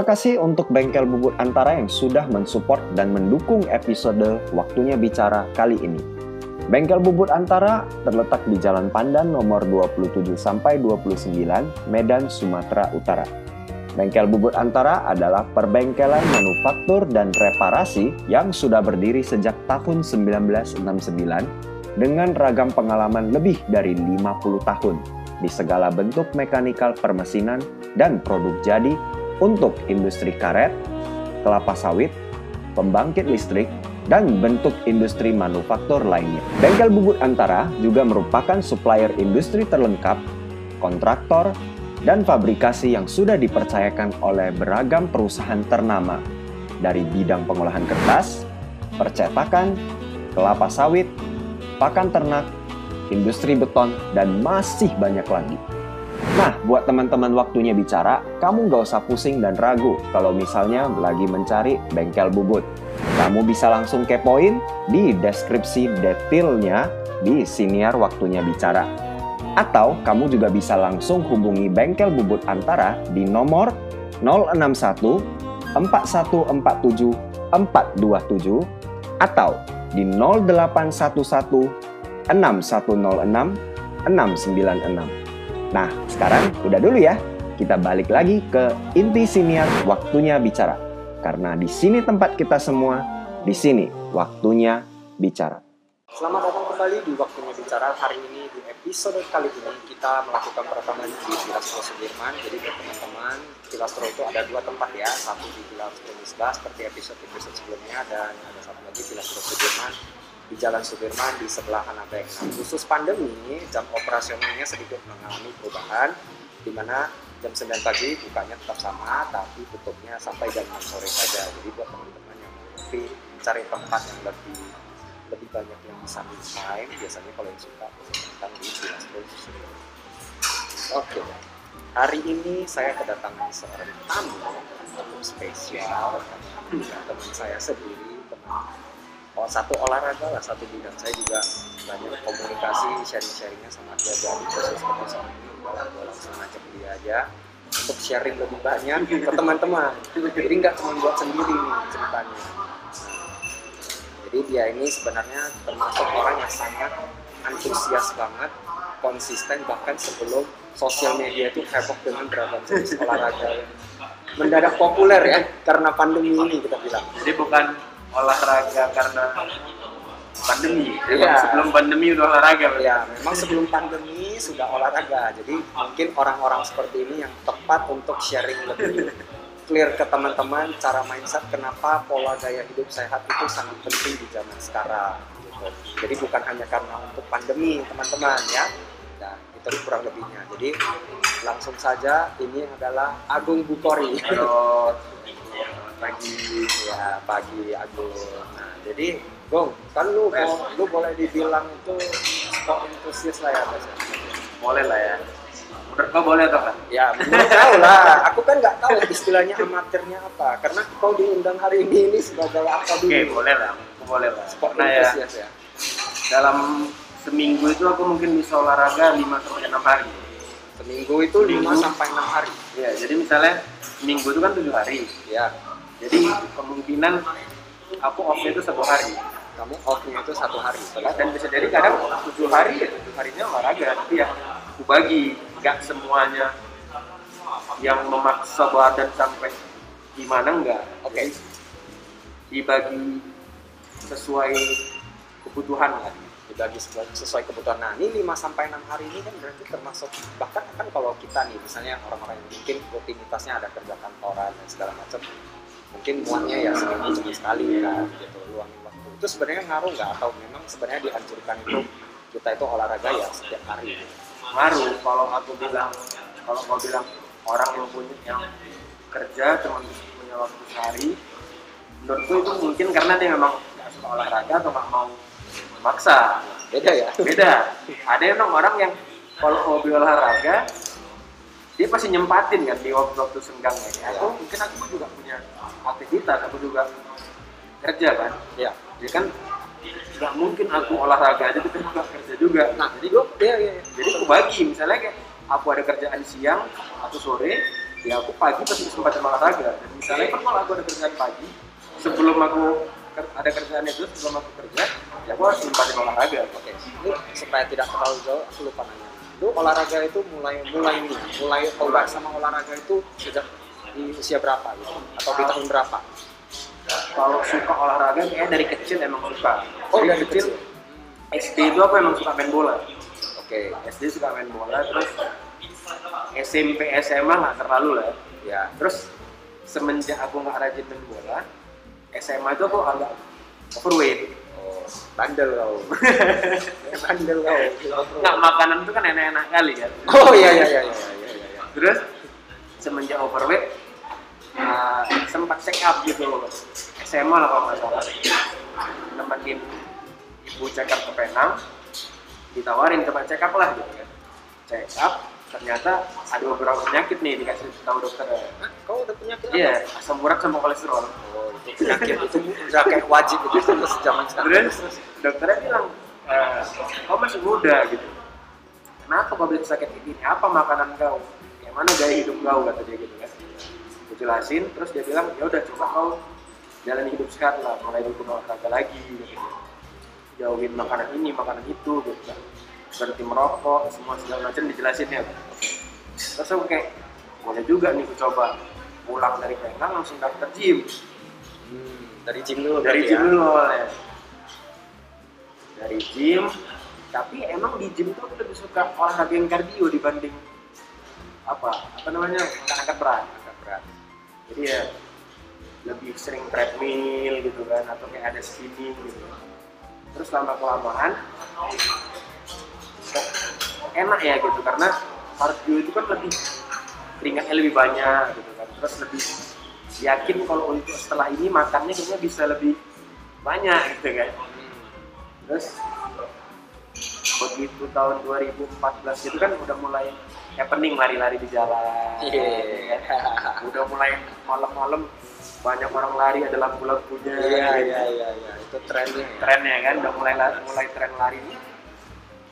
Terima kasih untuk Bengkel Bubut Antara yang sudah mensupport dan mendukung episode Waktunya Bicara kali ini. Bengkel Bubut Antara terletak di Jalan Pandan nomor 27 sampai 29, Medan, Sumatera Utara. Bengkel Bubut Antara adalah perbengkelan manufaktur dan reparasi yang sudah berdiri sejak tahun 1969 dengan ragam pengalaman lebih dari 50 tahun di segala bentuk mekanikal permesinan dan produk jadi untuk industri karet, kelapa sawit, pembangkit listrik, dan bentuk industri manufaktur lainnya. Bengkel Bubut Antara juga merupakan supplier industri terlengkap, kontraktor, dan fabrikasi yang sudah dipercayakan oleh beragam perusahaan ternama dari bidang pengolahan kertas, percetakan, kelapa sawit, pakan ternak, industri beton, dan masih banyak lagi. Nah, buat teman-teman waktunya bicara, kamu nggak usah pusing dan ragu kalau misalnya lagi mencari bengkel bubut. Kamu bisa langsung kepoin di deskripsi detailnya di siniar waktunya bicara. Atau kamu juga bisa langsung hubungi bengkel bubut antara di nomor 061 4147 427 atau di 0811 6106 696. Nah, sekarang udah dulu ya. Kita balik lagi ke inti siniar waktunya bicara. Karena di sini tempat kita semua, di sini waktunya bicara. Selamat datang kembali di Waktunya Bicara. Hari ini di episode kali ini kita melakukan perekaman di Pilastro Sudirman. Jadi buat teman-teman, Pilastro itu ada dua tempat ya. Satu di Pilastro Misbah seperti episode-episode sebelumnya dan ada satu lagi Pilastro Sudirman di Jalan Sudirman di sebelah Anabek. Nah, khusus pandemi, jam operasionalnya sedikit mengalami perubahan, di mana jam 9 pagi bukanya tetap sama, tapi tutupnya sampai jam 6 sore saja. Jadi buat teman-teman yang lebih cari tempat yang lebih lebih banyak yang bisa me time, biasanya kalau yang suka datang di Sudirman. Oke, hari ini saya kedatangan seorang tamu tamu spesial teman saya sendiri teman oh, satu olahraga lah satu bidang. Saya juga banyak komunikasi sharing-sharingnya sama dia khusus ketemu sama ini gue langsung ngajak dia aja. Untuk sharing lebih banyak ke teman-teman. Jadi nggak cuma buat sendiri nih ceritanya. Jadi dia ini sebenarnya termasuk orang yang sangat antusias banget konsisten bahkan sebelum sosial media itu heboh dengan beragam jenis olahraga yang mendadak populer ya karena pandemi ini kita bilang. Jadi bukan olahraga karena pandemi. Iya. Sebelum pandemi udah olahraga. Ya, memang sebelum pandemi sudah olahraga. Jadi mungkin orang-orang seperti ini yang tepat untuk sharing lebih clear ke teman-teman cara mindset kenapa pola gaya hidup sehat itu sangat penting di zaman sekarang. Gitu. Jadi bukan hanya karena untuk pandemi teman-teman ya. Nah, itu kurang lebihnya. Jadi langsung saja ini adalah Agung Bukori. Halo. Pagi. ya pagi Agung. Nah, jadi Gong, kan lu bo- lu boleh dibilang itu sport enthusiast lah ya Mas. Boleh lah ya. Menurut kau boleh atau enggak? Ya, belum tahu lah. Aku kan nggak tahu istilahnya amatirnya apa. Karena kau diundang hari ini ini sebagai apa dulu? Oke, boleh lah. Aku boleh lah. Sport Nah ya, ya. dalam seminggu itu aku mungkin bisa olahraga 5 sampai 6 hari. Seminggu itu 5 Seminggu. sampai 6 hari. Ya, jadi misalnya minggu itu kan 7 hari. Ya, Jadi kemungkinan aku off-nya itu satu hari. kamu off-nya itu satu hari. dan bisa jadi kadang tujuh hari ya tujuh harinya olahraga tapi yang aku bagi nggak semuanya yang memaksa badan sampai gimana enggak Oke. dibagi sesuai kebutuhan lah dibagi sesuai, sesuai kebutuhan. Nah, ini 5 sampai 6 hari ini kan berarti termasuk bahkan kan kalau kita nih misalnya orang-orang yang mungkin rutinitasnya ada kerja kantoran dan segala macam mungkin muatnya ya seminggu cuma sekali kan gitu luangin waktu. Itu sebenarnya ngaruh nggak atau memang sebenarnya dianjurkan itu kita itu olahraga ya setiap hari. ngaruh kalau aku bilang kalau kau bilang orang yang punya yang kerja cuma punya waktu sehari menurutku itu mungkin karena dia memang nggak suka olahraga atau nggak mau maksa Beda ya? beda ada emang orang yang kalau hobi olahraga dia pasti nyempatin kan di waktu-waktu senggangnya ya. aku mungkin aku juga punya aktivitas aku juga kerja kan Ya. ya kan nggak mungkin aku olahraga aja tapi aku nggak kerja juga Nah, jadi gue ya, ya, ya. jadi aku bagi misalnya kayak aku ada kerjaan siang atau sore ya aku pagi pasti sempatin olahraga dan misalnya kan kalau aku ada kerjaan pagi sebelum aku ada kerjaan itu sebelum aku kerja ya aku harus sempatin olahraga Oke, ini supaya tidak terlalu jauh, aku lupa nanya. Lu olahraga itu mulai mulai mulai olah sama olahraga itu sejak di usia berapa gitu? Atau di tahun berapa? kalau suka olahraga kayaknya dari kecil emang suka Oh, Dari dari kecil. SD itu aku emang suka main bola Oke, SD suka main bola terus SMP SMA nggak terlalu lah ya. terus semenjak aku nggak rajin main bola SMA itu aku agak overweight Oh, bandel kau. bandel kau. nggak makanan itu kan enak-enak kali kan Oh iya iya iya iya iya. iya. terus semenjak overweight uh, sempat check up gitu SMA lah kalau nggak salah. Nemenin ibu check up ke Penang ditawarin coba check up lah gitu kan. Check up ternyata ada beberapa penyakit nih dikasih tahu dokter. Hah, kau udah penyakit iya asam urat sama kolesterol. Oh, itu penyakit itu udah kayak wajib itu terus zaman sekarang. terus dokternya bilang eh, kau masih muda gitu. Kenapa kau bisa sakit gini? Apa makanan kau yang mana gaya hidup kau? kata dia gitu kan. Gue jelasin terus dia bilang ya udah coba kau jalan hidup sehat lah mulai rukun olahraga lagi. Gitu jauhin makanan ini makanan itu gitu kan berhenti merokok semua segala macam dijelasin ya terus aku kayak boleh juga nih aku coba pulang dari Penang langsung daftar gym. Hmm, dari gym dulu dari gym ya? dulu awalnya dari gym tapi emang di gym tuh aku lebih suka olahraga yang kardio dibanding apa apa namanya angkat berat Agak berat. jadi ya lebih sering treadmill gitu kan atau kayak ada spinning gitu. Terus lama kelamaan enak ya gitu karena cardio itu kan lebih keringatnya lebih banyak gitu kan. Terus lebih yakin kalau untuk setelah ini makannya kayaknya bisa lebih banyak gitu kan. Terus begitu tahun 2014 itu kan udah mulai happening lari-lari di jalan Iya. kan? udah mulai malam-malam banyak orang lari ada lampu-lampunya Iya iya iya iya itu trennya. ya. trennya kan udah mulai la- mulai tren lari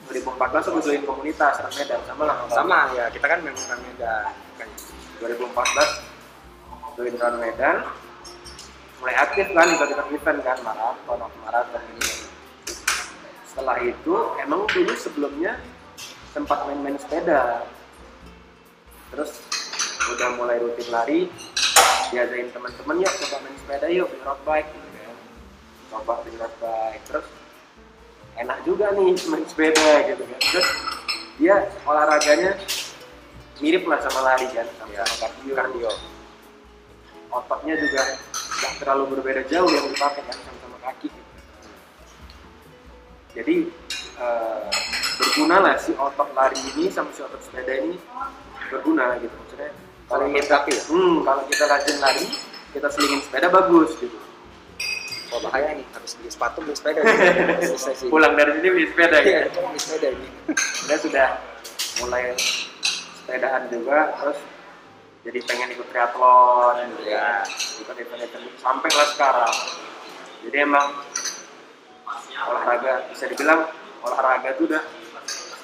2014 aku join komunitas Rang Medan sama lah Sama ya kita kan memang orang Medan. Makanya. 2014 join Run Medan mulai aktif kan ikut ikut event kan maraton maraton gitu setelah itu emang dulu sebelumnya sempat main-main sepeda terus udah mulai rutin lari diajain teman-teman yuk coba main sepeda yuk beli road bike gitu kan coba beli road bike terus enak juga nih main sepeda gitu kan terus dia olahraganya mirip lah sama lari kan sama, sama kardio. Kardio. ototnya juga nggak terlalu berbeda jauh yang dipakai kan sama-sama kaki gitu. jadi eh, berguna lah si otot lari ini sama si otot sepeda ini berguna gitu maksudnya kalau kita ya? hmm, kalau kita rajin lari kita selingin sepeda bagus gitu Oh bahaya nih harus beli sepatu beli sepeda. sih. pulang dari sini beli sepeda Iya, ya itu beli sepeda ini. dia sudah mulai sepedaan juga terus jadi pengen ikut triathlon gitu ya ikut event-event sampai lah sekarang jadi emang olahraga bisa dibilang olahraga tuh udah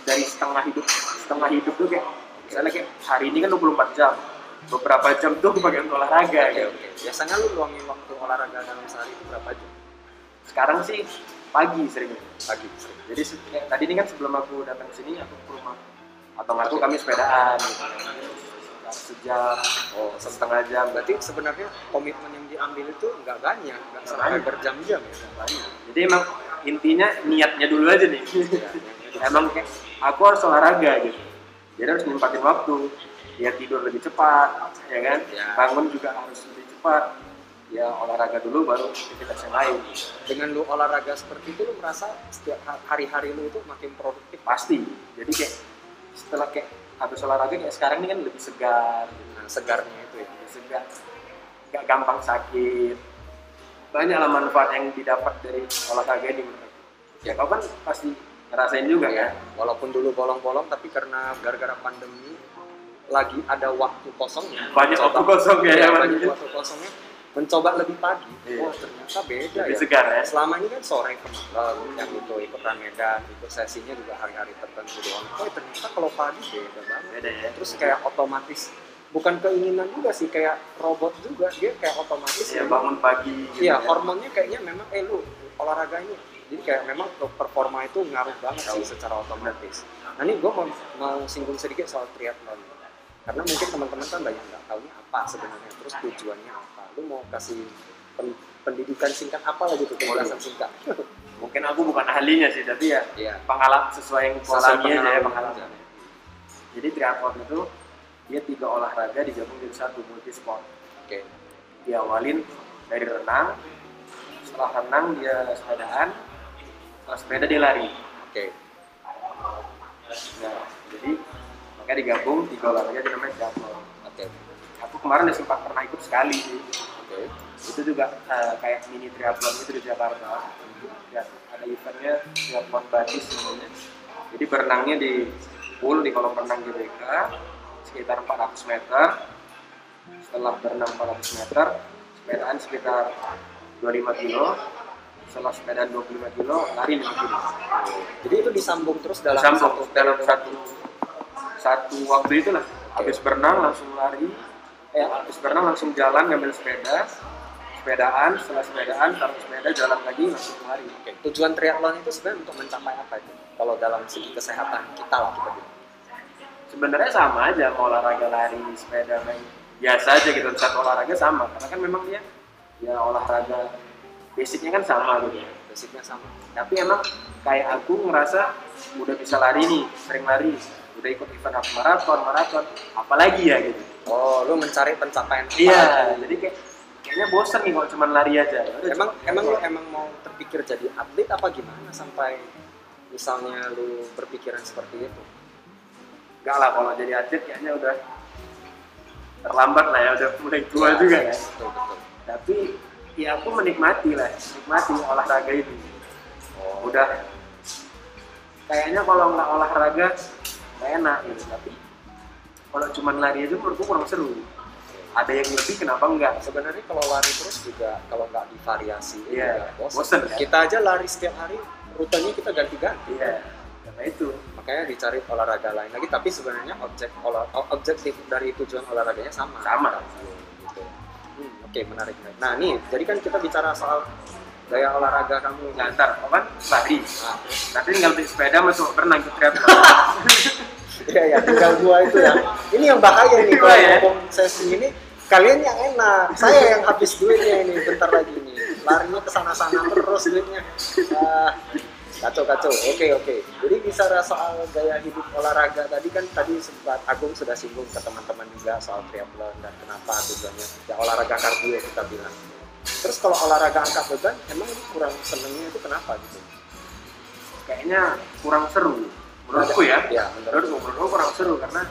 dari setengah hidup setengah hidup tuh kayak misalnya kayak hari ini kan 24 jam beberapa jam tuh pakai untuk olahraga Oke gitu oke. Biasanya lu luangin waktu olahraga dalam sehari itu berapa jam? sekarang sih pagi sering Pagi. sering. jadi kayak tadi ini kan sebelum aku datang ke sini aku ke rumah atau nggak aku kami sepedaan gitu sejam oh setengah jam Berarti sebenarnya komitmen yang diambil itu nggak banyak, nggak sampai berjam-jam ya. banyak jadi emang intinya niatnya dulu aja nih emang kayak aku harus olahraga gitu jadi harus nyempatin waktu ya tidur lebih cepat ya kan Ya. bangun juga harus lebih cepat ya olahraga dulu baru aktivitas yang lain Dengan lu olahraga seperti itu lu merasa setiap ha- hari-hari lu itu makin produktif. pasti jadi kayak setelah kayak habis olahraga kayak sekarang ini kan lebih segar gitu. Nah, segarnya itu ya. lebih segar nggak gampang sakit banyaklah manfaat yang didapat dari olahraga ini menurut ya kau kan pasti ngerasain juga ya Walaupun dulu bolong-bolong tapi karena gara-gara pandemi lagi ada waktu kosongnya. Banyak mencoba- waktu kosong ya, Iya, ya, banyak Mas. waktu kosongnya. Mencoba lebih pagi. Iya. Wah ternyata beda lebih ya. segar ya Selama ini kan sore ke malam yang itu ikut medan, ikut sesinya juga hari-hari tertentu doang. Oh ternyata kalau pagi beda banget. beda ya Terus kayak otomatis bukan keinginan juga sih kayak robot juga dia kayak otomatis ya memang- bangun pagi gitu Iya, ya. hormonnya kayaknya memang eh lu olahraga ini. Jadi kayak memang performa itu ngaruh banget sih secara otomatis. Nah ini gue mau, mau singgung sedikit soal triathlon. Karena mungkin teman-teman kan banyak nggak tahunya apa sebenarnya, terus tujuannya apa. Lu mau kasih pen- pendidikan singkat apa lagi tuh penjelasan singkat? mungkin aku bukan ahlinya sih tapi ya Iya. pengalaman sesuai yang alami aja ya pengalaman pengalaman jadi triathlon itu dia tiga olahraga digabung jadi satu multi sport Oke. diawalin dari renang setelah renang dia sepedaan setelah sepeda dia lari. Oke. nah jadi makanya digabung tiga olahraga jadi namanya triathlon Oke. aku kemarin udah sempat pernah ikut sekali. Sih Oke. itu juga eh, kayak mini triathlon itu di Jakarta. Ya, ada eventnya triathlon badis namanya jadi berenangnya di pool di kolam renang GBK sekitar 400 meter. Setelah berenang 400 meter sepedaan sekitar 25 kilo setelah sepedaan 25 kilo lari 5 kilo. Jadi itu disambung terus dalam sambung satu dalam satu satu waktu itulah. Habis berenang langsung lari. Eh habis berenang langsung jalan ngambil sepeda. Sepedaan setelah sepedaan taruh sepeda jalan lagi langsung lari. Oke. Tujuan triathlon itu sebenarnya untuk mencapai apa itu? Kalau dalam segi kesehatan kita lah kita bilang. sebenarnya sama aja mau olahraga lari sepeda main. Biasa aja gitu satu olahraga sama. Karena kan memang dia ya olahraga basicnya kan sama gitu Basicnya sama. tapi emang kayak aku ngerasa udah bisa lari nih sering lari. Udah ikut event half maraton maraton. Apalagi ya gitu. Oh, lu mencari pencapaian apa iya jadi kayak kayaknya bosen nih kalau cuma lari aja. Ya udah, Emang emang lu emang mau terpikir jadi atlet apa gimana sampai misalnya lu berpikiran seperti itu? enggak lah kalau jadi atlet kayaknya udah terlambat lah ya udah mulai tua Ya, juga ya Betul betul. tapi ya aku menikmati lah menikmati olahraga itu Oh, udah kayaknya kalau nggak olahraga nggak enak gitu tapi kalau cuma lari aja menurutku kurang seru ada yang lebih kenapa enggak sebenarnya kalau lari terus juga kalau nggak divariasi Iya, juga bosen kan? Kita aja lari setiap hari, rutenya kita ganti-ganti. iya karena itu Makanya dicari olahraga lain lagi, tapi sebenarnya objek olah, objektif dari tujuan olahraganya sama. Sama. Gitu. Oke, menarik, menarik. Nah, nih, jadi kan kita bicara soal gaya olahraga kamu. nah ntar apa kan lari Nah, nanti tinggal beli sepeda masuk berenang ke triathlon Iya ya, tinggal dua itu ya. Ini yang bahaya nih kalau ya? ngomong sesi ini. Kalian yang enak, saya yang habis duitnya ini bentar lagi nih. Larinya ke sana-sana terus duitnya. Ah, kacau kacau. Oke oke. Jadi bicara soal gaya hidup olahraga tadi kan tadi sempat Agung sudah singgung ke teman-teman juga soal triathlon dan kenapa tujuannya ya olahraga kardio kita bilang. Terus kalau olahraga angkat beban, emang ini kurang senengnya itu kenapa gitu? kayaknya kurang seru menurutku ya Ya, menurut menurutku menurutku kurang seru karena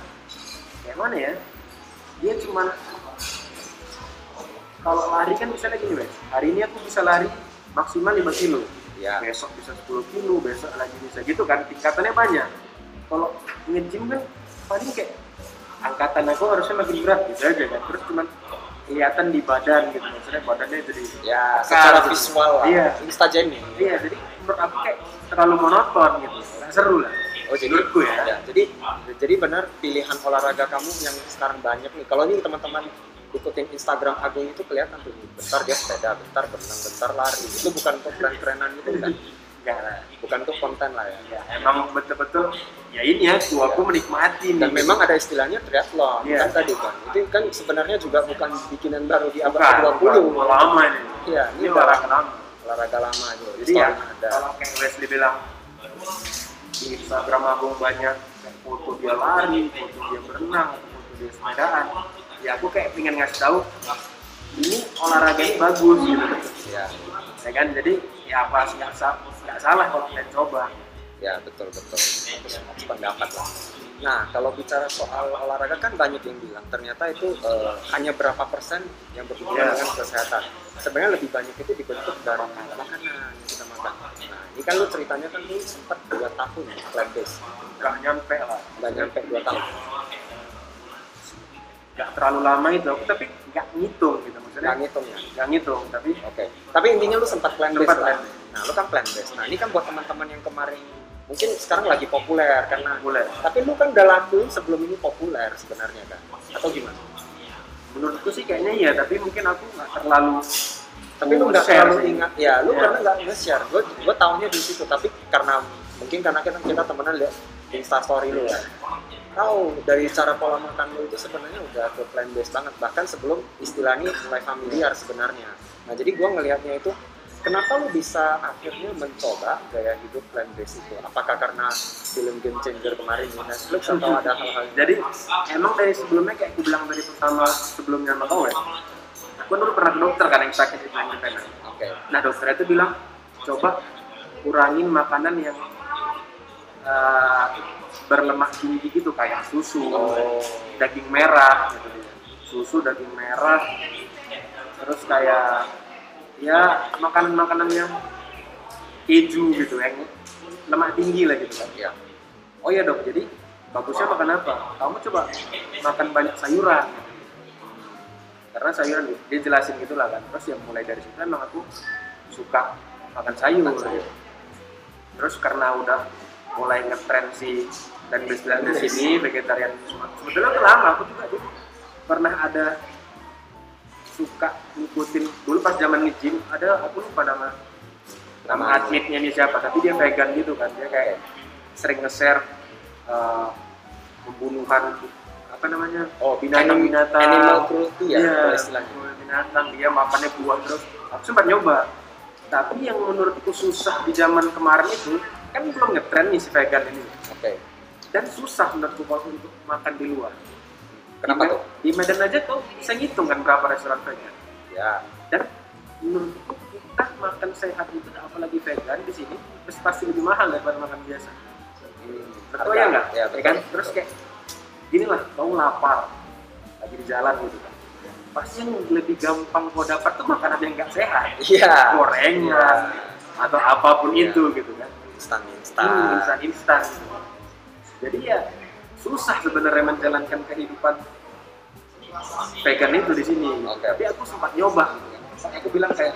kayak mana ya dia cuman kalau lari kan misalnya gini wes hari ini aku bisa lari maksimal 5 kilo ya. besok bisa 10 kilo besok lagi bisa gitu kan tingkatannya banyak kalau nge-gym kan paling kayak angkatan aku harusnya makin berat gitu aja kan terus cuman kelihatan di badan gitu maksudnya badannya jadi Ya, secara gitu. visual lah. Iya. Instagraming. iya jadi menurut aku kayak terlalu monoton gitu nggak seru lah Oh jadi menurutku ya ya, jadi jadi benar pilihan olahraga kamu yang sekarang banyak nih. Kalau ini teman-teman ikutin Instagram Agung itu kelihatan tuh bentar dia sepeda, bentar berenang, bentar lari. Itu bukan untuk keren-kerenan gitu kan? enggak lah Bukan untuk konten lah ya. ya emang betul-betul ya ini ya tuh aku menikmati Dan nih. memang ada istilahnya triathlon Iya. kan tadi kan. Itu kan sebenarnya juga bukan bikinan baru di abad bukan, bukan, ke-20. udah lama ini Iya, ini ini olahraga, lama olahraga lama aja. jadi ya ada. kalau kayak Wesley bilang di Instagram Agung banyak foto dia lari, foto dia berenang, foto dia sepedaan ya aku kayak pengen ngasih tahu ini olahraga ini bagus gitu Ya, ya kan jadi ya apa sih nggak sa- nggak salah kalau kalian coba ya betul betul. Terus pendapat lah. Nah, kalau bicara soal olahraga kan banyak yang bilang ternyata itu eh, hanya berapa persen yang berhubungan Iya. dengan kesehatan. Sebenarnya lebih banyak itu dibentuk dari makanan yang kita makan. Nah, ini kan lu ceritanya kan lu sempat dua tahun plant based, nggak nyampe lah nggak nyampe dua tahun. Nggak terlalu lama itu aku tapi nggak ngitung gitu maksudnya Nggak ngitung ya. nggak ngitung tapi Oke. Tapi intinya lu sempat plant based Sempat lah. Nah, lu kan plant based. Nah, ini kan buat teman-teman yang kemarin mungkin sekarang lagi populer karena boleh tapi lu kan udah lakuin sebelum ini populer sebenarnya kan atau gimana? menurutku sih kayaknya iya tapi mungkin aku nggak terlalu tapi lu nggak terlalu ingat ya lu Iya. karena nggak nge-share gue gue tahunya di situ tapi karena mungkin karena kita kita temenan lihat instastory lu ya tahu dari cara pola makan lu itu sebenarnya udah ke plan based banget. Bahkan sebelum istilahnya mulai familiar sebenarnya. Nah jadi gue ngelihatnya itu kenapa lu bisa akhirnya mencoba gaya hidup plan based itu? Apakah karena film game changer kemarin di Netflix atau ada hal-hal jadi emang dari sebelumnya kayak aku bilang tadi pertama sebelumnya sama kau ya aku dulu pernah ke dokter kan yang sakit itu independen oke. Nah dokter itu bilang coba kurangin makanan yang eh, berlemak tinggi gitu kayak susu Oh. daging merah gitu. Susu daging merah terus kayak ya makanan-makanan yang keju gitu yang lemak tinggi lah gitu kan. Ya oh iya dok jadi bagusnya makan apa? Kamu coba makan banyak sayuran. Karena sayuran dia jelasin gitu lah kan. Terus ya mulai dari situ emang aku suka makan sayur, Makan sayur. terus karena udah mulai ngetren si dan bestial di sini vegetarian semua. Sebetulnya udah lama aku juga dulu pernah ada suka ngikutin dulu pas zaman nge-gym ada aku lupa nama nama atletnya ini siapa tapi dia vegan gitu kan dia kayak sering nge-share uh, pembunuhan apa namanya oh binatang-binatang. animal cruelty ya kalau istilahnya. binatang dia makannya buah terus. Aku sempat nyoba. Tapi yang menurutku susah di zaman kemarin itu kan belum ngetren nih si vegan ini. Oke dan susah menurutku kalau untuk makan di luar. Kenapa di, tuh? Di Medan aja kau bisa ngitung kan berapa restoran vegan ya. Dan menurutku kita makan sehat itu apalagi vegan di sini pasti- lebih mahal daripada makan biasa. Betul Harga. ya nggak? Ya, ya kan betul. terus kayak gini lah kau lapar lagi di jalan gitu kan. Pasti yang lebih gampang kau dapat tuh makanan yang nggak sehat. Iya. Gorengan atau apa pun Iya. itu gitu kan. Instan Hmm, instan. instan instan. gitu. Jadi ya susah sebenarnya menjalankan kehidupan vegan itu di sini. Oke. tapi aku sempat nyoba. Gitu aku bilang kayak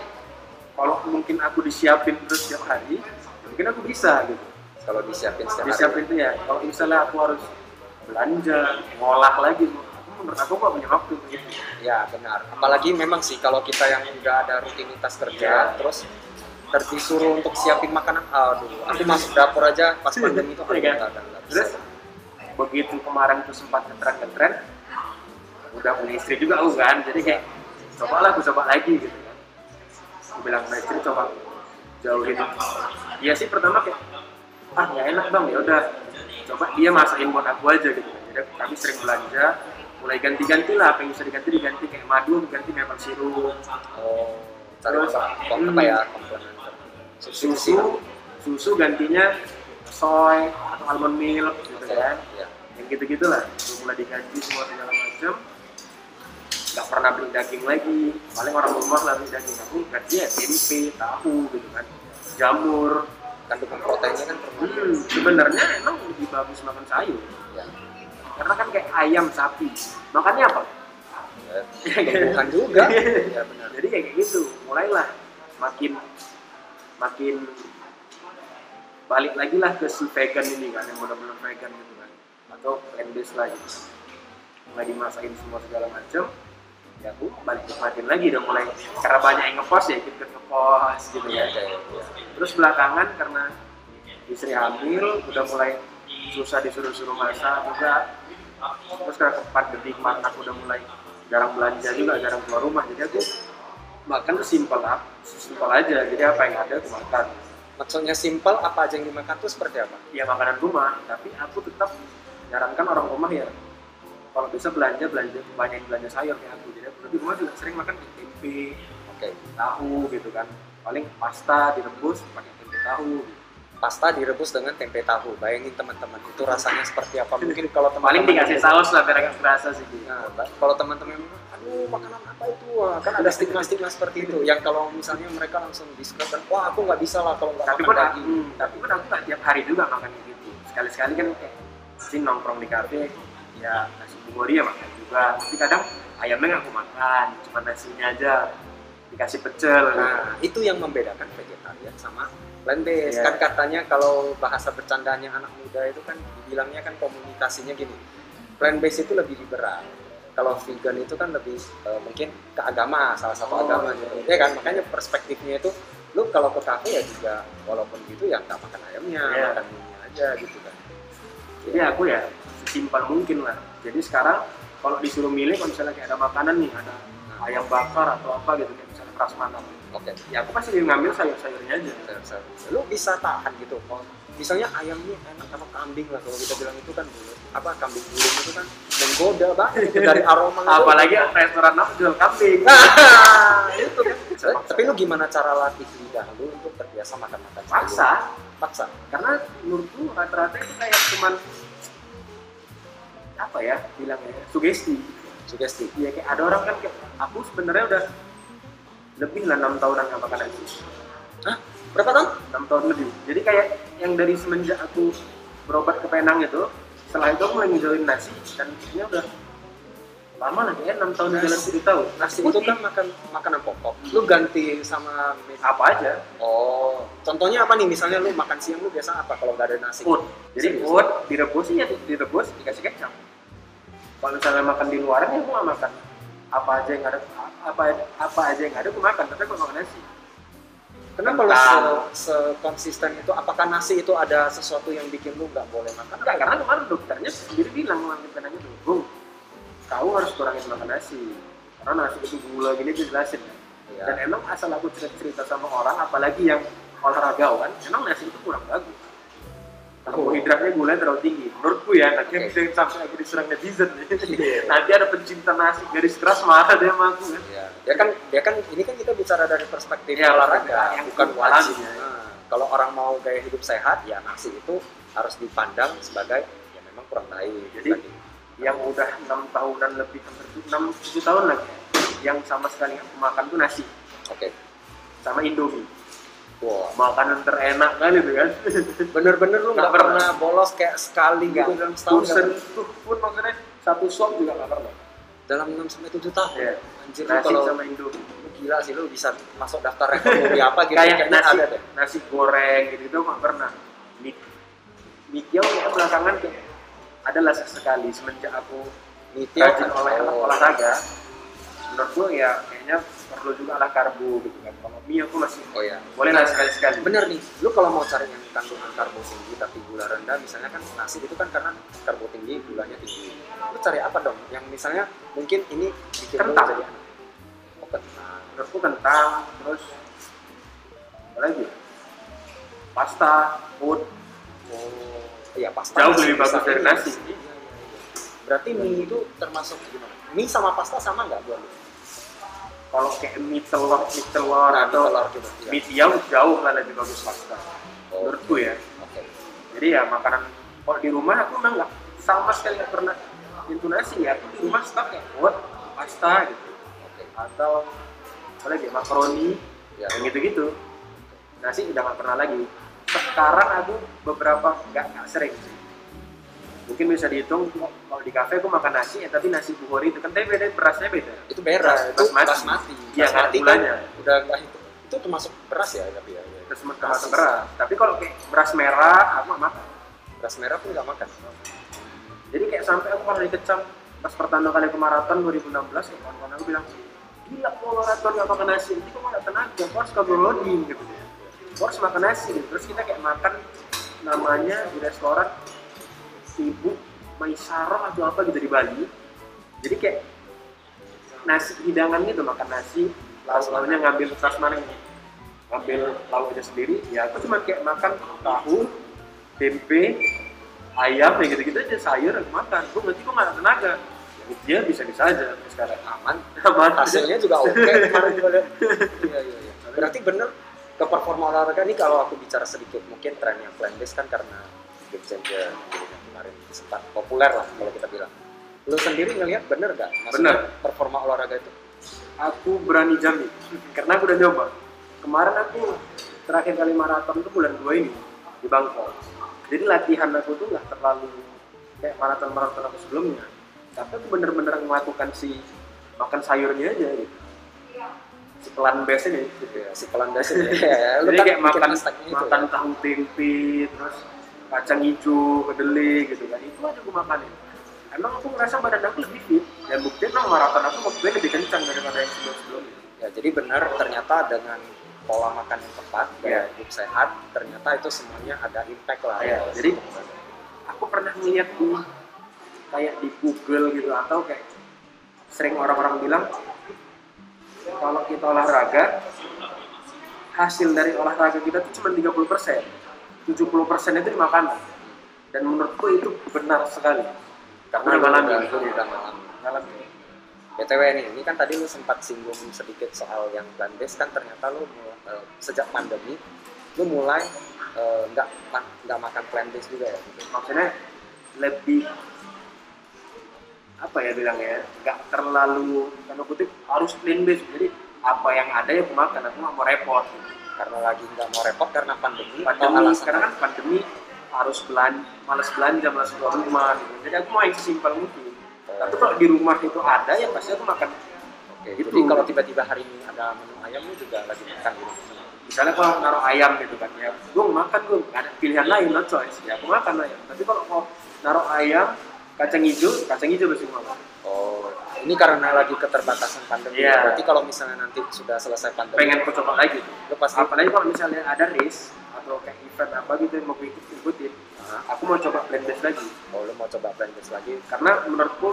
kalau mungkin aku disiapin terus setiap hari mungkin aku bisa gitu. Kalau disiapin setiap hari. Disiapin itu ya kalau misalnya aku harus belanja ngolah lagi aku menurut aku gak punya waktu. Untuk itu ya benar. Apalagi memang sih kalau kita yang nggak ada rutinitas kerja terus ter- disuruh untuk siapin makanan. Aduh aku masuk dapur aja pas pandemi itu Iya kan? nggak ada. Terus begitu kemarin tuh sempat ngetren ngetren udah punya istri juga aku kan jadi kayak cobalah aku coba lagi gitu kan. Aku bilang sama istri coba jauhin. Iya sih pertama kayak ah nggak enak bang. Ya udah coba dia masakin buat aku aja gitu kan. Jadi kami sering belanja mulai ganti-ganti lah apa yang bisa diganti diganti kayak madu diganti maple sirup. oh cari hmm. apa ya? Substitusi lah. susu. Susu gantinya soy atau almond milk gitu Oke, kan. ya. yang gitu-gitu lah Udah mulai diganti semua segala macam. Nggak pernah beli daging lagi. Paling orang rumah lah beli daging. Aku ganti ya tempe tahu gitu kan. Jamur. Kandungan proteinnya kan hmm, sebenarnya emang lebih bagus makan sayur. Ya. karena kan kayak ayam sapi. Makannya apa ya. tumbuhan juga. Ya benar. Jadi kayak gitu. Mulailah makin makin balik lagi lah ke si vegan ini kan yang benar-benar vegan gitu kan. Atau plant based lah gitu. Mulai dimasakin semua segala macam ya aku balik nikmatin lagi udah mulai karena banyak yang ngepost ya ikut ngepost gitu ya, ya ya, ya. terus belakangan karena istri hamil udah mulai susah disuruh-suruh masak juga. Terus karena pandemi kemarin aku udah mulai jarang belanja juga jarang keluar rumah. Jadi aku makan tuh simpel lah simpel aja. Jadi apa yang ada aku makan. Maksudnya simpel apa aja yang dimakan tuh seperti apa? Ya makanan rumah. Tapi aku tetap nyarankan orang rumah ya. Kalau bisa belanja belanja banyak belanja sayur kayak aku. Jadi aku di rumah juga sering makan tempe oke. tahu gitu kan. Paling pasta direbus pakai tempe tahu pasta direbus dengan tempe tahu. Bayangin teman-teman itu rasanya seperti apa? Mungkin kalau paling teman-teman dikasih saus lah biar agak kerasa sih. Nah, kalau teman-teman aduh makanan apa itu? Wah, kan ada stigma-stigma seperti itu. Yang kalau misalnya mereka langsung disclose kan, wah aku nggak bisa lah kalau nggak makan pun daging. hmm, tapi pun aku nggak tiap hari juga makan gitu. Sekali-sekali kan kayak sih nongkrong di kafe ya nasi bungori ya makan juga. Tapi kadang ayamnya nggak aku makan cuma nasinya aja dikasih pecel. Nah, itu yang membedakan vegetarian sama plant based. Iya. Kan katanya kalau bahasa bercandanya anak muda itu kan dibilangnya kan komunikasinya gini. Plant based itu lebih liberal. kalau vegan itu kan lebih eh, mungkin ke agama salah satu Oh, agama iya. gitu ya kan makanya perspektifnya itu lu kalau ke kafe ya juga walaupun gitu ya nggak makan ayamnya Iya. makan mie aja gitu kan jadi aku ya sesimpel mungkin lah jadi sekarang kalau disuruh milih kalau misalnya kayak ada makanan nih ada ayam bakar atau apa gitu kayak misalnya prasmanan oke ya aku pasti ngambil sayur-sayurnya aja Sayur-sayur. lu bisa tahan gitu kalau misalnya ayamnya enak sama kambing lah kalau kita bilang itu kan dulu apa kambing gulung itu kan menggoda banget itu dari aroma itu. apalagi restoran aku jual kambing Nah, itu kan. Tapi lu gimana cara latih lidah lu untuk terbiasa makan-makan sayur? paksa Paksa. karena menurutku rata-rata itu kayak cuman apa ya bilangnya sugesti Sugesti. ya kayak ada orang kan kayak aku sebenarnya udah lebih lah enam tahunan nggak makan nasi Berapa tahun? enam tahun lebih jadi kayak yang dari semenjak aku berobat ke Penang itu setelah itu aku mulai ngejauhin nasi dan ini udah lama lah kayak enam tahun jalan tujuh tahun Nasi itu kan makan makanan pokok. Lu ganti sama apa aja Oh, contohnya apa nih? Misalnya lu makan siang lu biasa apa kalau nggak ada nasi? food jadi Serius? food direbus ya direbus dikasih kecap kalau misalnya makan di luaran ya aku nggak makan apa aja yang ada apa apa aja yang ada aku makan tapi aku nggak makan nasi Kenapa lu Kentang. se, konsisten itu? Apakah nasi itu ada sesuatu yang bikin lu nggak boleh makan? enggak karena kemarin dokternya sendiri bilang ngambil penanya tuh bung kau harus kurangin makan nasi karena nasi itu gula gini dijelasin ya. Ya. dan emang asal aku cerita cerita sama orang apalagi yang olahragawan emang nasi itu kurang bagus karbohidratnya gula terlalu tinggi menurutku ya nanti Oke. jangan sampai aku diserang netizen Iya. nanti ada pencinta nasi garis keras marah dia sama aku kan Ya, kan dia kan ini kan kita bicara dari perspektif Iya, olahraga, yang bukan wajib. ya. Nah, kalau orang mau gaya hidup sehat, ya nasi itu harus dipandang sebagai ya memang kurang baik. Jadi, Tadi. yang udah enam tahunan lebih hampir enam tujuh tahun lagi yang sama sekali aku makan tuh nasi oke. sama indomie Wow. makanan terenak kan itu kan Bener-bener lu nggak pernah. pernah bolos kayak sekali gitu dalam setahun dalam, tuh pun maksudnya satu suap juga nggak pernah dalam 6 sampai 7 tahun. Iya. Anjir nasi kalau sama indomie lu gila sih lu bisa masuk daftar ekonomi apa gitu kayak nasi ada deh. nasi goreng gitu itu nggak pernah mie mie tiaw kayak belakangan kayak adalah sesekali semenjak aku rajin kan oleh olahraga menurutku ya kayaknya perlu juga lah karbo gitu kan kalau mie aku masih oh ya. boleh lah sekali-sekali Bener nih, lu kalau mau cari yang kandungan karbo tinggi tapi gula rendah, misalnya kan nasi itu kan karena karbo tinggi, gulanya tinggi. Lu cari apa dong? Yang misalnya mungkin ini bikin Kentang. jadi anak. Oh kentang. menurutku kentang terus apa lagi pasta food Oh, iya pasta. Jauh lebih bagus dari nasi. iya, iya, iya. Berarti mie itu termasuk gimana? Mie sama pasta sama nggak buat lu? Kalau kayak mie telur mie telur Nah, atau telur gitu. Mie tiaw jauh lah lebih bagus pasta Oh, menurutku ya. Oke. jadi ya makanan kalau di rumah aku memang nggak sama sekali nggak pernah nyentuh nasi ya. Aku di rumah stok kayak buat pasta gitu. Oke. atau apa lagi makaroni Ya. yang gitu-gitu. Nasi udah nggak pernah lagi. Sekarang aku beberapa nggak sering sih mungkin bisa dihitung kalau di kafe aku makan nasi ya tapi nasi buhori itu kan tapi beda berasnya beda Itu beras, itu Basmati. basmati. Iya, Basmati kan udah nggak itu. Itu termasuk beras ya tapi ya. ya. termasuk beras tapi kalau kayak beras merah aku nggak makan Beras merah pun nggak makan. jadi kayak sampai aku pernah dikecam pas pertama kali ke maraton 2016 kayak kawan-kawan aku bilang gila kok maraton nggak makan nasi nanti kok nggak tenaga kok harus kabel loading gitu kok harus makan nasi gitu. terus kita kayak makan namanya di restoran ibu Maisarah atau apa gitu di Bali. Jadi kayak nasi hidangan gitu makan nasi lauk-lauknya ngambil prasmanan ngambil lauknya sendiri ya aku cuma kayak makan tahu tempe ayam ya gitu-gitu aja sayur aku makan. Gue berarti kok nggak ada tenaga. Ya, dia bisa-bisa aja sampai sekarang Aman. aman Hasilnya juga oke. Kemarin juga lihat. Iya iya iya. Berarti bener ke performa olahraga ini kalau aku bicara sedikit mungkin trennya plant based kan karena game changer gitu yang kemarin sempat populer lah kalau kita bilang. Lu sendiri ngelihat bener gak? Maksudnya performa olahraga itu? aku berani jamin karena aku udah nyoba kemarin aku terakhir kali maraton itu bulan 2 ini di Bangkok jadi latihan aku tuh nggak terlalu kayak maraton maraton aku sebelumnya tapi aku bener-bener melakukan si makan sayurnya aja gitu si pelan base ini gitu ya Si pelan dasar ya. Lu jadi kan kayak makan makan ya. tahu tempe terus kacang hijau kedelai gitu kan itu aja aku makanin emang aku ngerasa badan aku lebih fit dan bukti memang maraton aku waktu gue lebih kencang daripada yang sebelum sebelumnya Ya, jadi benar ternyata dengan pola makan yang tepat, Iya. gaya hidup sehat, ternyata itu semuanya ada impact lah. Iya, ya. jadi- aku pernah ngeliat di kayak di Google gitu atau kayak sering orang-orang bilang kalau kita olahraga hasil dari olahraga kita tuh cuma 30 persen 70 persen itu di makanan dan menurutku itu benar sekali karena Udah lu ngalami. udah, lu udah ngalami. Ngalami. BTW nih, ini kan tadi lu sempat singgung sedikit soal yang plant based kan ternyata lu eh, sejak pandemi lu mulai eh, nggak ma- nggak makan plant based juga ya gitu. maksudnya lebih apa ya bilangnya nggak terlalu tanda kutip harus clean base jadi apa yang ada ya aku makan aku nggak mau repot karena lagi nggak mau repot karena pandemi, atau pandemi alasan karena kan pandemi harus belanja malas belanja malas keluar rumah gitu. jadi aku mau yang sesimpel mungkin tapi kalau di rumah itu ada ya pasti aku makan Oke, Gitu. jadi kalau tiba-tiba hari ini ada menu ayam lu juga lagi makan gitu. misalnya kalau naruh ayam gitu kan ya gue makan gue ada pilihan lain no choice ya aku makan ayam tapi kalau mau naruh ayam kacang hijau kacang hijau pasti mau Oh, ini karena lagi keterbatasan pandemi. Iya. Berarti kalau misalnya nanti sudah selesai pandemi, pengen aku coba lagi lu pasti apalagi kalau misalnya ada race atau kayak event apa gitu yang mau gue ikut ikutin aku mau coba blend base lagi oh lu mau coba plant based lagi. karena menurutku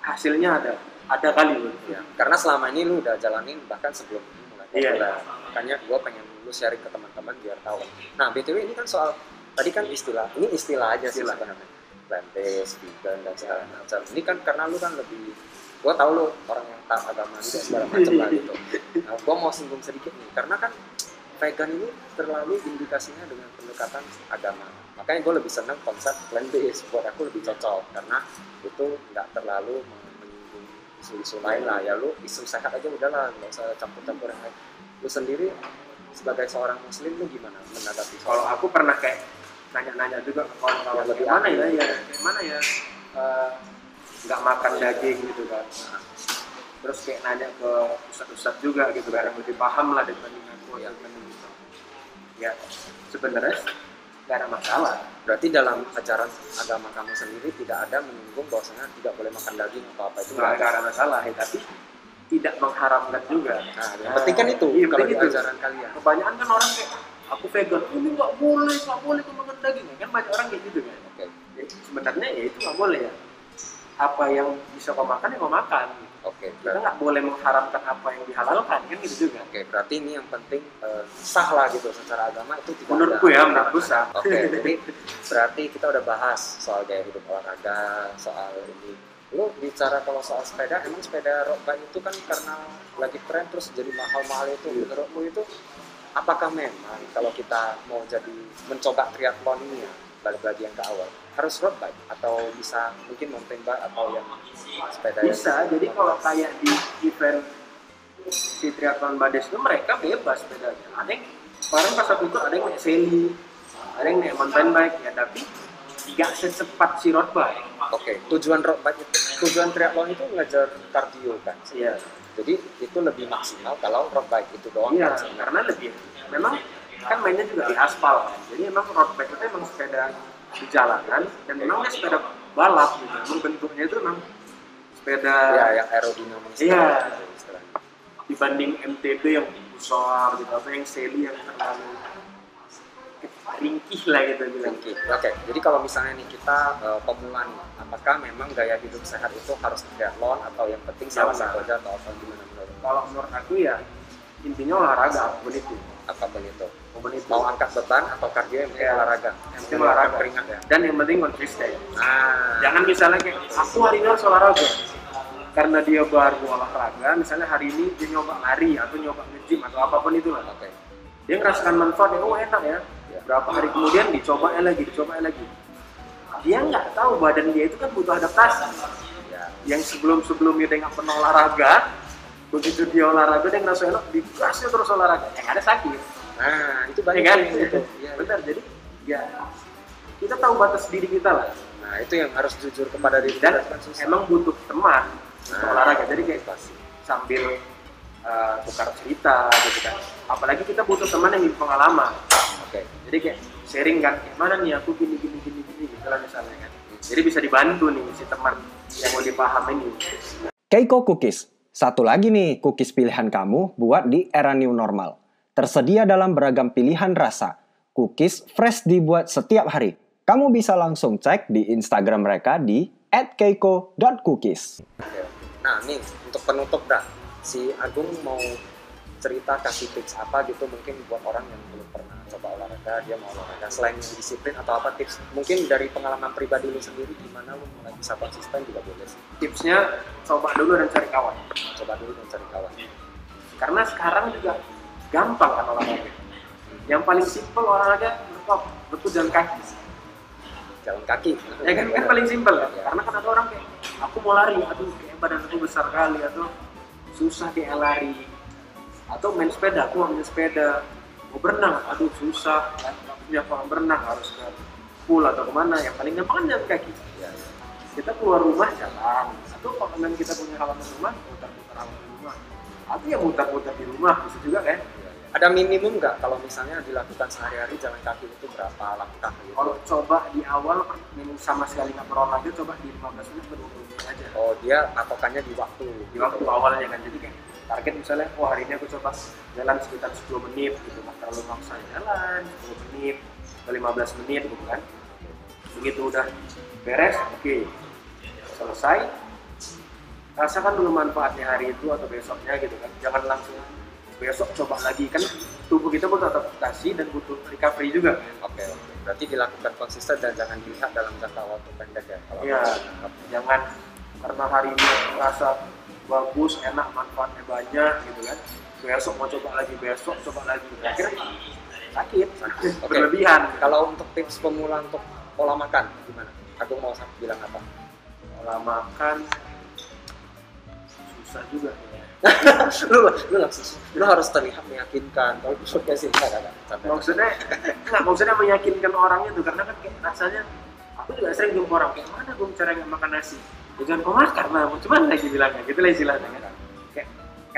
hasilnya ada ada kali loh Ya, karena selama ini lu udah jalanin bahkan sebelum ini mulai Iya, populer. Makanya gua pengen lu sharing ke teman-teman biar tahu. Nah, BTW ini kan soal tadi kan istilah, ini istilah aja sih Istilah. sebenarnya. Plant based, vegan dan segala macam. Ini kan karena lu kan lebih gua tahu lu orang yang taat agama juga segala macam lah gitu. Nah, gua mau singgung sedikit nih karena kan vegan ini terlalu indikasinya dengan pendekatan agama. Makanya gue lebih senang konsep plant based buat aku lebih cocok karena itu nggak terlalu menyinggung isu-isu lain lah ya lu isu sehat aja udahlah nggak usah campur-campur yang lain. Lu sendiri sebagai seorang muslim lu gimana menanggapi kalau aku pernah kayak nanya-nanya juga ke kawan-kawan Yang lebih gimana ya aktif. ya kayak mana ya nggak makan daging gitu kan terus kayak nanya ke ustadz-ustadz juga gitu kan yang lebih paham lah dibanding aku Iya. dibanding gitu. ya sebenarnya nggak ada masalah berarti dalam ajaran agama kamu sendiri tidak ada menyinggung bahwasanya tidak boleh makan daging atau apa itu nggak nggak ada masalah ya tapi tidak mengharamkan juga Nah, yang penting kan itu Iya, kalau di itu. ajaran kalian. kebanyakan kan orang kayak aku vegan ini nggak boleh nggak boleh kamu makan daging kan banyak orang kayak gitu kan Oke. Ya, sebenarnya ya itu nggak boleh ya apa yang bisa kau makan ya kau makan Oke, kita berarti nggak boleh mengharamkan apa yang dihalalkan kan gitu juga Oke, berarti ini yang penting eh, sah lah gitu secara agama itu tidak menurutku ya menurutku sah Oke, jadi berarti kita udah bahas soal gaya hidup olahraga, soal ini. Lu bicara kalau soal sepeda, emang sepeda road bike itu kan karena lagi tren terus jadi mahal-mahal itu. Iya. Menurutmu itu apakah memang kalau kita mau jadi mencoba triathlon ini ya, balik lagi yang ke awal, harus road bike? Atau bisa mungkin mountain bike atau yang sepeda yang- bisa jadi kalau kayak di event si triathlon Bades itu mereka bebas sepedanya. Ada yang kemarin pas aku itu ada yang naik seli ada yang naik mountain bike ya tapi nggak secepat si road bike Oke, tujuan road bike itu, tujuan triathlon itu ngejar kardio kan. iya Jadi itu lebih maksimal kalau road bike itu doang iya kan karena lebih memang kan mainnya juga di aspal kan. jadi memang road bike itu emang sepeda di jalanan dan memang dia sepeda balap gitu memang bentuknya itu memang sepeda Ya, yang aerodinamis. Iya. dibanding MTB yang besar gitu atau yang seli yang terlalu ringkih lah gitu bilang Oke, oke. Jadi kalau misalnya nih kita eh, pemula nih, apakah memang gaya hidup sehat itu harus triathlon atau yang penting salah Jangan. satu aja atau apa gimana menurut? kalau menurut aku ya intinya olahraga apa pun itu Apa pun itu. apa pun itu Mau angkat beban atau kardio yang penting Iya. olahraga. yang penting olahraga Keringat ya. dan yang penting konsisten Nah, jangan misalnya kayak aku hari ini harus olahraga karena dia baru olahraga misalnya hari ini dia nyoba lari atau nyoba nge-gym atau apa pun itu lah oke. dia ngerasakan manfaatnya oh enak Ya. Berapa hari kemudian dicoba lagi dicoba lagi dia nggak tahu badan dia itu kan butuh adaptasi Ya. yang sebelum sebelumnya dia nggak pernah olahraga begitu dia olahraga dia ngerasa enak dikasih terus olahraga yang ada sakit Nah, itu ya banyak kan yang gitu. Iya. benar jadi ya kita tahu batas diri kita lah Nah, itu yang harus jujur kepada diri dan kita emang butuh teman untuk Nah, olahraga jadi kayak pasti. sambil uh, tukar cerita gitu kan apalagi kita butuh teman yang pengalaman Oke. jadi kayak sharing kan kayak mana nih aku gini gini gini gini gitu lah misalnya kan jadi bisa dibantu nih si teman yang mau dipahamin ini Keiko Cookies. Satu lagi nih cookies pilihan kamu buat di era new normal. Tersedia dalam beragam pilihan rasa. Cookies fresh dibuat setiap hari. Kamu bisa langsung cek di Instagram mereka di @keiko.cookies. Nah nih untuk penutup dah, si Agung mau cerita kasih tips apa gitu mungkin buat orang yang belum pernah coba olahraga dia mau olahraga. Selain disiplin atau apa tips? Mungkin dari pengalaman pribadi lu sendiri gimana lu mulai bisa konsisten juga boleh sih. Tipsnya coba dulu dan cari kawan. Coba dulu dan cari kawan. Karena sekarang juga gampang kan olahraga. Yang paling simpel olahraga betul betul jalan kaki. Jalan kaki. Ya kan kan paling simpel kan Ya. karena kan ada orang kayak aku mau lari aduh kayak badan aku besar kali atau susah kayak lari. Atau main sepeda aku main sepeda. Mau berenang aduh susah. Nggak punya kolam berenang harus ke pool atau ke mana. Yang paling gampang kan jalan kaki. Ya, kita keluar rumah jalan. Atau kalau memang kita punya halaman rumah muter-muter halaman rumah. Atau ya muter-muter di rumah bisa juga kan ada minimum nggak kalau misalnya dilakukan sehari-hari jalan kaki itu berapa langkah gitu kalau coba di awal minum sama sekali nggak berolahraga coba di 15 menit ke 20 menit aja. Oh dia patokannya di waktu di waktu. Awalnya kan jadi kayak target misalnya wah hari ini aku coba jalan sekitar 10 menit gitu nggak terlalu maksa jalan 10 menit ke 15 menit gitu kan. Begitu udah beres oke selesai. Rasakan dulu manfaatnya hari itu atau besoknya gitu kan jangan langsung besok coba lagi kan tubuh kita butuh adaptasi dan butuh recovery juga oke oke berarti dilakukan konsisten dan jangan dilihat dalam jangka waktu pendek ya kalau Iya, jangan karena hari ini merasa bagus, enak, manfaatnya banyak gitu kan. Besok mau coba lagi, besok coba lagi. Akhirnya sakit, sakit Oke. berlebihan. kalau untuk tips pemula untuk pola makan gimana aku mau bilang apa Pola makan susah juga. Lu lu langsung lu harus terlihat meyakinkan kalau itu kayak sih enggak enggak enggak. Maksudnya nggak maksudnya meyakinkan orangnya tuh karena kan kayak rasanya aku juga sering jumpa orang kayak mana gue cara nggak makan nasi. Ya jangan kau makan lah, cuman lagi bilangnya, gitu lah istilahnya kan. Kayak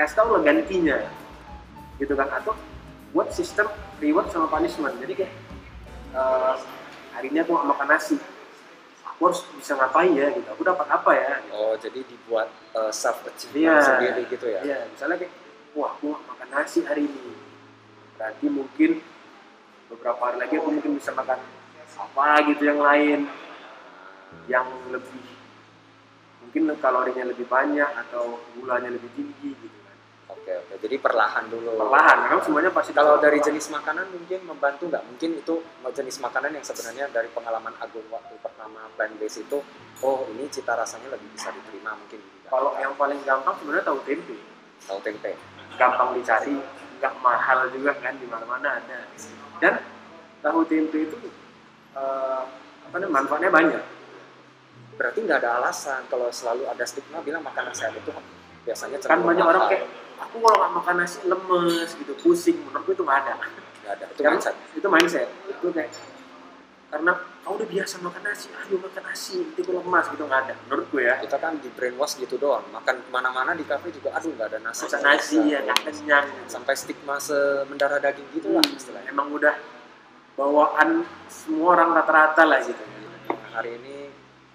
kasih tau lah gantinya, gitu kan atau buat sistem reward sama punishment. Jadi kayak hari ini aku nggak makan nasi, aku harus bisa ngapain ya gitu. Aku dapat apa ya? Gitu. oh jadi dibuat uh, self achievement Iya. sendiri gitu ya Iya, misalnya kayak, wah aku makan nasi hari ini. Berarti mungkin beberapa hari lagi aku mungkin bisa makan apa gitu yang lain, yang lebih mungkin kalorinya lebih banyak atau gulanya lebih tinggi gitu. Oke oke. Jadi perlahan dulu. Perlahan, memang semuanya pasti kalau dari perlahan. jenis makanan mungkin membantu nggak? Mungkin itu jenis makanan yang sebenarnya dari pengalaman Agung waktu pertama plant based itu oh ini cita rasanya lebih bisa diterima mungkin bidang kalau yang paling gampang sebenarnya tahu tempe, tahu tempe. Gampang dicari, nggak mahal juga kan di mana-mana ada. Dan tahu tempe itu eh, apa namanya manfaatnya banyak. berarti nggak ada alasan. Kalau selalu ada stigma bilang makanan sehat itu biasanya kan banyak orang kayak aku kalau nggak makan nasi lemes gitu pusing menurutku itu nggak ada. Nggak ada itu Karena mindset. itu mindset itu kayak karena kau udah biasa makan nasi ayo makan nasi nanti aku lemas gitu nggak ada menurutku ya. Kita kan di brainwash gitu doang makan ke mana-mana di kafe juga aduh nggak ada nasi. Makan nggak nasi ya nggak kenyang sampai stigma semendarah daging gitu lah istilahnya. emang udah bawaan semua orang rata-rata lah gitu. Hari ini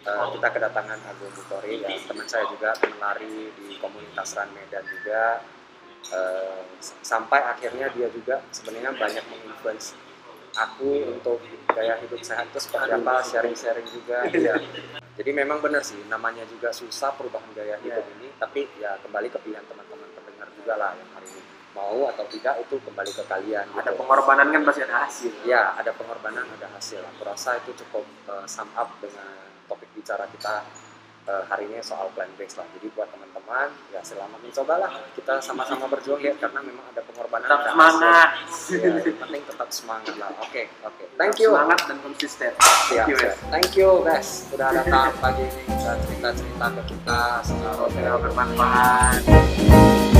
uh, kita kedatangan Agung Butori ya teman saya juga teman lari di komunitas Run Medan juga Uh, sampai akhirnya dia juga sebenarnya banyak menginfluence aku untuk gaya hidup sehat itu seperti apa sharing-sharing juga ya. jadi memang benar sih namanya juga susah perubahan gaya hidup ini tapi ya kembali ke pilihan teman-teman pendengar juga lah yang hari ini mau atau tidak itu kembali ke kalian ada gitu. pengorbanan kan pasti ada hasil Ya, ada pengorbanan, ada hasil. Aku rasa itu cukup uh, sum up dengan topik bicara kita uh, hari ini soal plant based lah. Jadi buat teman-teman, ya selamat mencobalah. Kita sama-sama berjuang ya, karena memang ada pengorbanan. tetap hasil. semangat Ya, yang penting tetap semangat lah. Oke, oke. Thank you. semangat dan konsisten Siap, Thank you, siap. Thank you guys. Sudah datang pagi ini cerita-cerita ke kita. Semoga bermanfaat